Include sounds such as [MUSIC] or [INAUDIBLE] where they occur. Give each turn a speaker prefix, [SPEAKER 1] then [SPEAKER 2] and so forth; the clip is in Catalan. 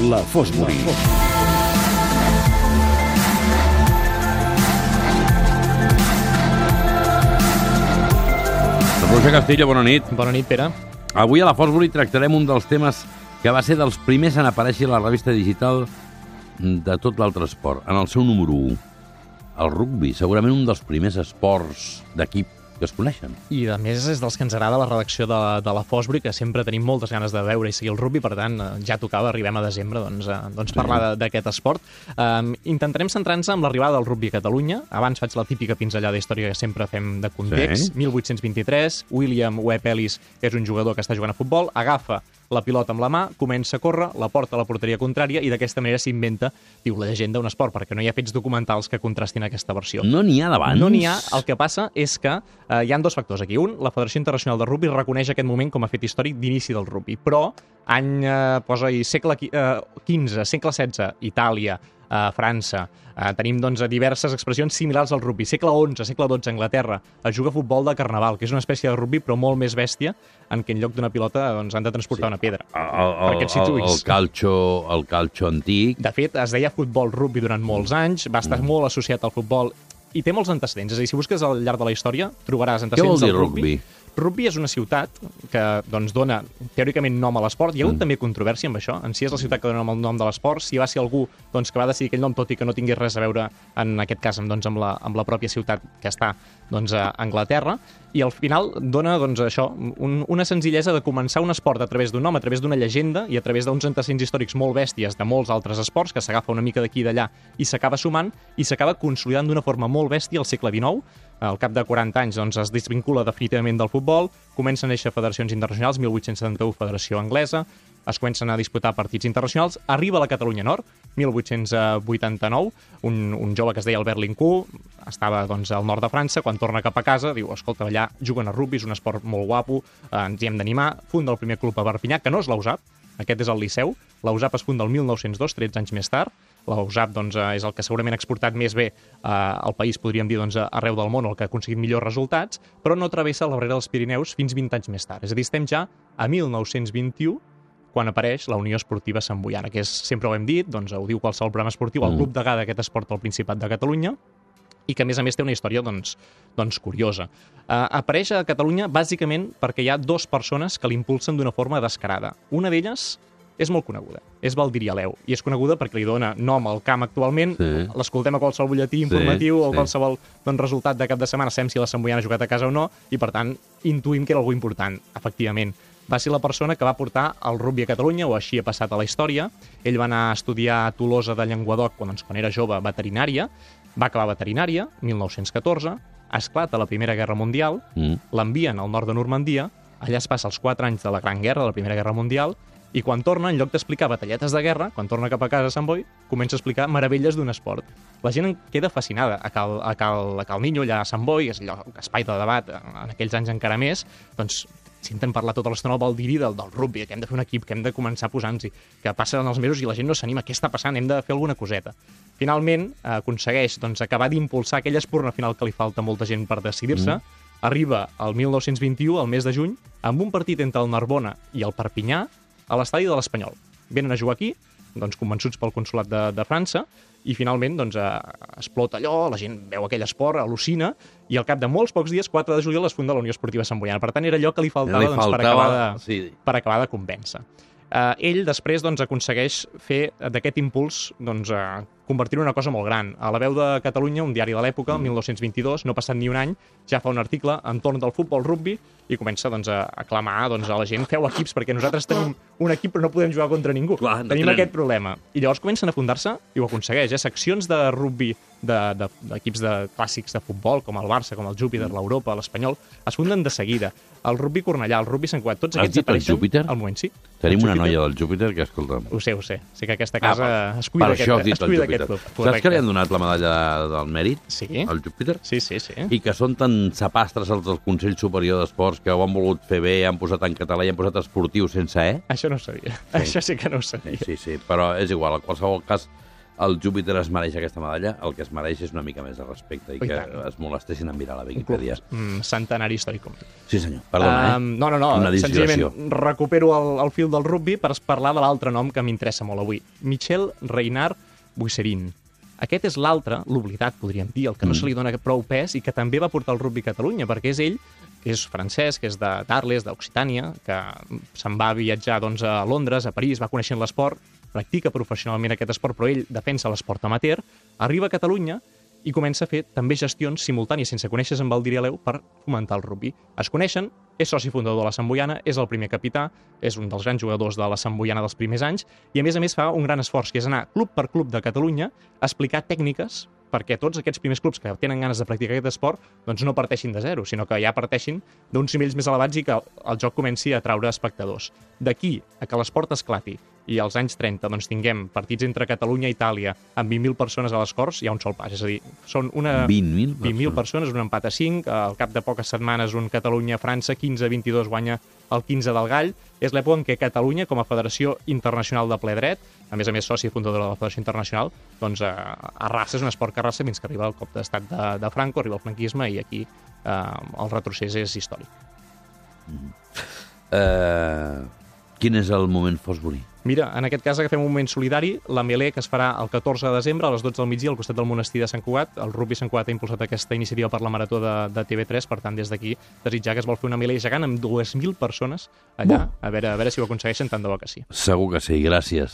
[SPEAKER 1] La Fosbury.
[SPEAKER 2] Roger Castillo, bona nit.
[SPEAKER 3] Bona nit, Pere.
[SPEAKER 2] Avui a la Fosbury tractarem un dels temes que va ser dels primers en aparèixer a la revista digital de tot l'altre esport, en el seu número 1. El rugby, segurament un dels primers esports d'equip que es coneixen.
[SPEAKER 3] I a més és dels que ens agrada la redacció de, de la Fosbury, que sempre tenim moltes ganes de veure i seguir el rugby, per tant, eh, ja tocava, arribem a desembre, doncs, a, doncs
[SPEAKER 2] Sí.
[SPEAKER 3] parlar d'aquest esport. Um, intentarem centrar-nos amb l'arribada del rugby a Catalunya. Abans faig la típica pinzellada històrica que sempre fem de context.
[SPEAKER 2] Sí.
[SPEAKER 3] 1823, William Webb Ellis, que és un jugador que està jugant a futbol, agafa la pilota amb la mà, comença a córrer, la porta a la porteria contrària i d'aquesta manera s'inventa, diu la llegenda, un esport, perquè no hi ha fets documentals que contrastin aquesta versió.
[SPEAKER 2] No n'hi ha d'abans?
[SPEAKER 3] No n'hi ha. El que passa és que eh, hi han dos factors aquí. Un, la Federació Internacional de Rugby reconeix aquest moment com a fet històric d'inici del rugby, però any, eh, posa-hi segle eh, XV, segle XVI, Itàlia, eh, França, eh, tenim doncs, diverses expressions similars al rugby. Segle XI, segle XII, Anglaterra, es juga a futbol de carnaval, que és una espècie de rugby però molt més bèstia, en què en lloc d'una pilota doncs, han de transportar sí. una pedra.
[SPEAKER 2] El, el, el, el, calcio, el calcio antic.
[SPEAKER 3] De fet, es deia futbol rugby durant molts anys, va estar mm. molt associat al futbol i té molts antecedents. És a dir, si busques al llarg de la història, trobaràs
[SPEAKER 2] Què vol
[SPEAKER 3] antecedents
[SPEAKER 2] dir
[SPEAKER 3] del rugby.
[SPEAKER 2] rugby?
[SPEAKER 3] Rugby és una ciutat que doncs, dona teòricament nom a l'esport. Hi ha hagut mm. també controvèrsia amb això, en si és la ciutat que dona el nom de l'esport, si va ser algú doncs, que va decidir aquell nom, tot i que no tingués res a veure, en aquest cas, amb, doncs, amb, la, amb la pròpia ciutat que està doncs, a Anglaterra, i al final dona doncs, això, un, una senzillesa de començar un esport a través d'un nom, a través d'una llegenda i a través d'uns antecedents històrics molt bèsties de molts altres esports, que s'agafa una mica d'aquí i d'allà i s'acaba sumant i s'acaba consolidant d'una forma molt bèstia al segle XIX. Al cap de 40 anys doncs, es desvincula definitivament del futbol, comencen a néixer federacions internacionals, 1871 Federació Anglesa, es comencen a disputar partits internacionals, arriba a la Catalunya Nord, 1889, un, un jove que es deia Albert Lincou, estava doncs, al nord de França, quan torna cap a casa, diu, escolta, allà juguen a rugby, és un esport molt guapo, eh, ens hi hem d'animar, funda el primer club a Perpinyà, que no és l'USAP, aquest és el Liceu, l'USAP es funda el 1902, 13 anys més tard, l'USAP doncs, eh, és el que segurament ha exportat més bé eh, al país, podríem dir, doncs, arreu del món, el que ha aconseguit millors resultats, però no travessa la barrera dels Pirineus fins 20 anys més tard. És a dir, estem ja a 1921, quan apareix la Unió Esportiva Sant Boiana, que és, sempre ho hem dit, doncs ho diu qualsevol programa esportiu, el
[SPEAKER 2] Mm.
[SPEAKER 3] club degà d'aquest esport al Principat de Catalunya, i que a més a més té una història doncs, doncs curiosa. Uh, apareix a Catalunya bàsicament perquè hi ha dues persones que l'impulsen d'una forma descarada. Una d'elles és molt coneguda, és Valdiria Leu, i és coneguda perquè li dona nom al camp actualment,
[SPEAKER 2] Sí.
[SPEAKER 3] l'escoltem a qualsevol butlletí informatiu o
[SPEAKER 2] sí.
[SPEAKER 3] qualsevol doncs, resultat de cap de setmana, sabem si la Sant Boiana ha jugat a casa o no, i per tant intuïm que era algú important, efectivament. Va ser la persona que va portar el rugby a Catalunya, o així ha passat a la història. Ell va anar a estudiar a Tolosa de Llenguadoc quan, doncs, quan era jove, veterinària, va acabar veterinària, 1914, esclata la Primera Guerra Mundial,
[SPEAKER 2] Mm.
[SPEAKER 3] l'envien al nord de Normandia, allà es passa els 4 anys de la Gran Guerra, de la Primera Guerra Mundial, i quan torna, en lloc d'explicar batalletes de guerra, quan torna cap a casa a Sant Boi, comença a explicar meravelles d'un esport. La gent en queda fascinada. A Cal, a Cal, a Cal Niño, allà a Sant Boi, és allò, espai de debat, en aquells anys encara més, doncs senten parlar tota l'estona al Valdiri del, del rugby, que hem de fer un equip, que hem de començar a posar-nos-hi, que passen els mesos i la gent no s'anima, què està passant, hem de fer alguna coseta. Finalment, eh, aconsegueix doncs, acabar d'impulsar aquella espurna final que li falta molta gent per decidir-se, mm. arriba al 1921, al mes de juny, amb un partit entre el Narbona i el Perpinyà a l'estadi de l'Espanyol. Venen a jugar aquí, doncs, convençuts pel consulat de, de França, i finalment doncs, eh, explota allò, la gent veu aquell esport, al·lucina, i al cap de molts pocs dies, 4 de juliol, es funda la Unió Esportiva Sant Boiana. Per tant, era allò que li faltava,
[SPEAKER 2] Li
[SPEAKER 3] doncs, per,
[SPEAKER 2] faltava,
[SPEAKER 3] acabar de,
[SPEAKER 2] sí.
[SPEAKER 3] per acabar de convèncer. Uh, ell després doncs, aconsegueix fer d'aquest impuls doncs, uh, convertir-ho en una cosa molt gran. A la veu de Catalunya, un diari de l'època, el 1922, no passat ni un any, ja fa un article entorn del futbol rugby i comença doncs, a, a clamar doncs, a la gent feu equips, perquè nosaltres tenim un equip però no podem jugar contra ningú.
[SPEAKER 2] Clar, no
[SPEAKER 3] tenim
[SPEAKER 2] tenen-
[SPEAKER 3] aquest problema. I llavors comencen a fundar-se, i ho aconsegueix, eh? seccions de rugby d'equips de, d'equips de, clàssics de futbol, com el Barça, com el Júpiter, l'Europa, l'Espanyol, es funden de seguida. El rugby Cornellà, el rugby Sant Cugat, tots
[SPEAKER 2] Has
[SPEAKER 3] aquests apareixen
[SPEAKER 2] Júpiter?
[SPEAKER 3] al moment, sí.
[SPEAKER 2] Tenim una noia del Júpiter que, escolta'm...
[SPEAKER 3] Ho sé, ho sé. Sé que aquesta casa
[SPEAKER 2] Ah,
[SPEAKER 3] es cuida
[SPEAKER 2] per això
[SPEAKER 3] d'aquest
[SPEAKER 2] dit
[SPEAKER 3] es
[SPEAKER 2] el
[SPEAKER 3] cuida
[SPEAKER 2] Júpiter.
[SPEAKER 3] d'aquest club.
[SPEAKER 2] Saps que li
[SPEAKER 3] Correcte.
[SPEAKER 2] han donat la medalla del mèrit
[SPEAKER 3] Sí,
[SPEAKER 2] al Júpiter?
[SPEAKER 3] sí, sí. sí.
[SPEAKER 2] I que són tan sapastres els del Consell Superior d'Esports que ho han volgut fer bé, han posat en català i han posat esportiu sense E?
[SPEAKER 3] Això no ho sabia. [LAUGHS] Això sí que no ho sabia.
[SPEAKER 2] Sí, sí, però és igual. En qualsevol cas, el Júpiter es mereix aquesta medalla, el que es mereix és una mica més de respecte i,
[SPEAKER 3] I
[SPEAKER 2] que
[SPEAKER 3] tant.
[SPEAKER 2] es molestessin en mirar la Viquipèdia.
[SPEAKER 3] mm, centenari històric.
[SPEAKER 2] Sí, senyor. Perdona,
[SPEAKER 3] Um,
[SPEAKER 2] eh?
[SPEAKER 3] no, no, no, senzillament recupero el, el fil del rugby per parlar de l'altre nom que m'interessa molt avui. Michel Reinard Buisserin. Aquest és l'altre, l'oblidat, podríem dir, el que no
[SPEAKER 2] Mm.
[SPEAKER 3] se li dona prou pes i que també va portar el rugby a Catalunya, perquè és ell, és francès, que és de d'Arles, d'Occitània, que se'n va viatjar doncs, a Londres, a París, va coneixent l'esport, practica professionalment aquest esport, però ell defensa l'esport amateur, arriba a Catalunya i comença a fer també gestions simultànies sense conèixer amb el Dirialeu per fomentar el rugby. Es coneixen, és soci fundador de la Sant Boiana, és el primer capità, és un dels grans jugadors de la Sant Boiana dels primers anys i a més a més fa un gran esforç, que és anar club per club de Catalunya a explicar tècniques perquè tots aquests primers clubs que tenen ganes de practicar aquest esport doncs no parteixin de zero, sinó que ja parteixin d'uns nivells més elevats i que el joc comenci a atraure espectadors. D'aquí a que l'esport esclati i als anys 30 doncs, tinguem partits entre Catalunya i Itàlia amb 20.000 persones a les Corts, hi ha un sol pas. És a dir, són una...
[SPEAKER 2] 20.000
[SPEAKER 3] 20.000 persones, un empat a 5, al cap de poques setmanes un Catalunya-França, 15-22 guanya el 15 del Gall. És l'època en què Catalunya, com a Federació Internacional de Ple Dret, a més a més soci fundadora de la Federació Internacional, doncs eh, arrasa, és un esport que arrasa fins que arriba el cop d'estat de, de Franco, arriba el franquisme i aquí eh, el retrocés és històric.
[SPEAKER 2] Eh, quin és el moment Fosbury?
[SPEAKER 3] Mira, en aquest cas agafem un moment solidari, la Melé, que es farà el 14 de desembre a les 12 del migdia al costat del monestir de Sant Cugat. El Rugby Sant Cugat ha impulsat aquesta iniciativa per la Marató de, de TV3, per tant, des d'aquí desitjar que es vol fer una Melé gegant amb 2.000 persones allà, a veure, a veure si ho aconsegueixen, tant de bo que sí.
[SPEAKER 2] Segur que sí, gràcies.